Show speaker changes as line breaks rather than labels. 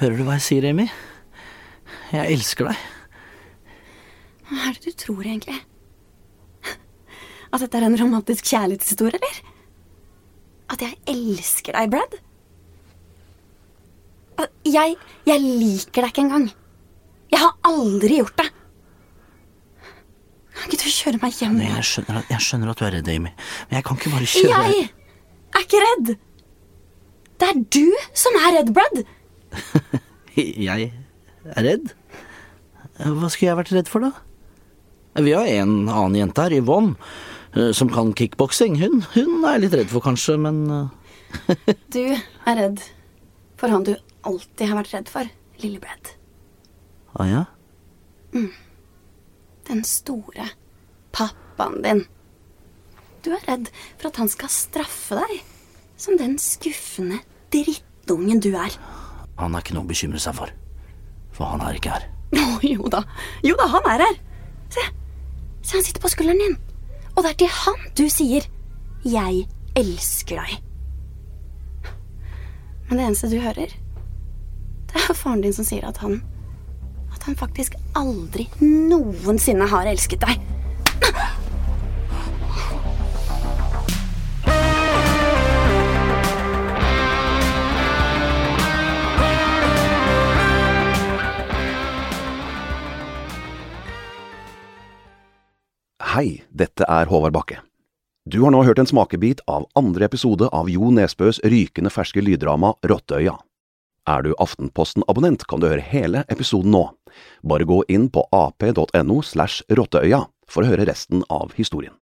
Hører du hva jeg sier, Amy? Jeg elsker deg.
Hva er det du tror, egentlig? At dette er en romantisk kjærlighetshistorie, eller? At jeg elsker deg, Brad? Jeg, jeg liker deg ikke engang. Jeg har aldri gjort det. Kan ikke du kjøre meg hjem?
Nei, jeg, skjønner at, jeg skjønner at du er redd, Amy, men jeg kan ikke bare kjøre
Jeg er ikke redd. Det er du som er redd, Brad.
Jeg er redd? Hva skulle jeg vært redd for, da? Vi har en annen jente her, Yvonne, eh, som kan kickboksing. Hun, hun er jeg litt redd for, kanskje, men eh,
Du er redd for han du alltid har vært redd for, lille Brad.
Ah, ja?
Den store pappaen din. Du er redd for at han skal straffe deg som den skuffende drittungen du er.
Han er ikke noe å bekymre seg for. For han er ikke her.
Oh, jo da. Jo da, han er her. Se. Se, han sitter på skulderen din. Og det er til han du sier 'Jeg elsker deg'. Men det eneste du hører, det er faren din som sier at han At han faktisk aldri noensinne har elsket deg.
Hei, dette er Håvard Bakke. Du har nå hørt en smakebit av andre episode av Jo Nesbøs rykende ferske lyddrama Rotteøya. Er du Aftenposten-abonnent, kan du høre hele episoden nå. Bare gå inn på ap.no slash rotteøya for å høre resten av historien.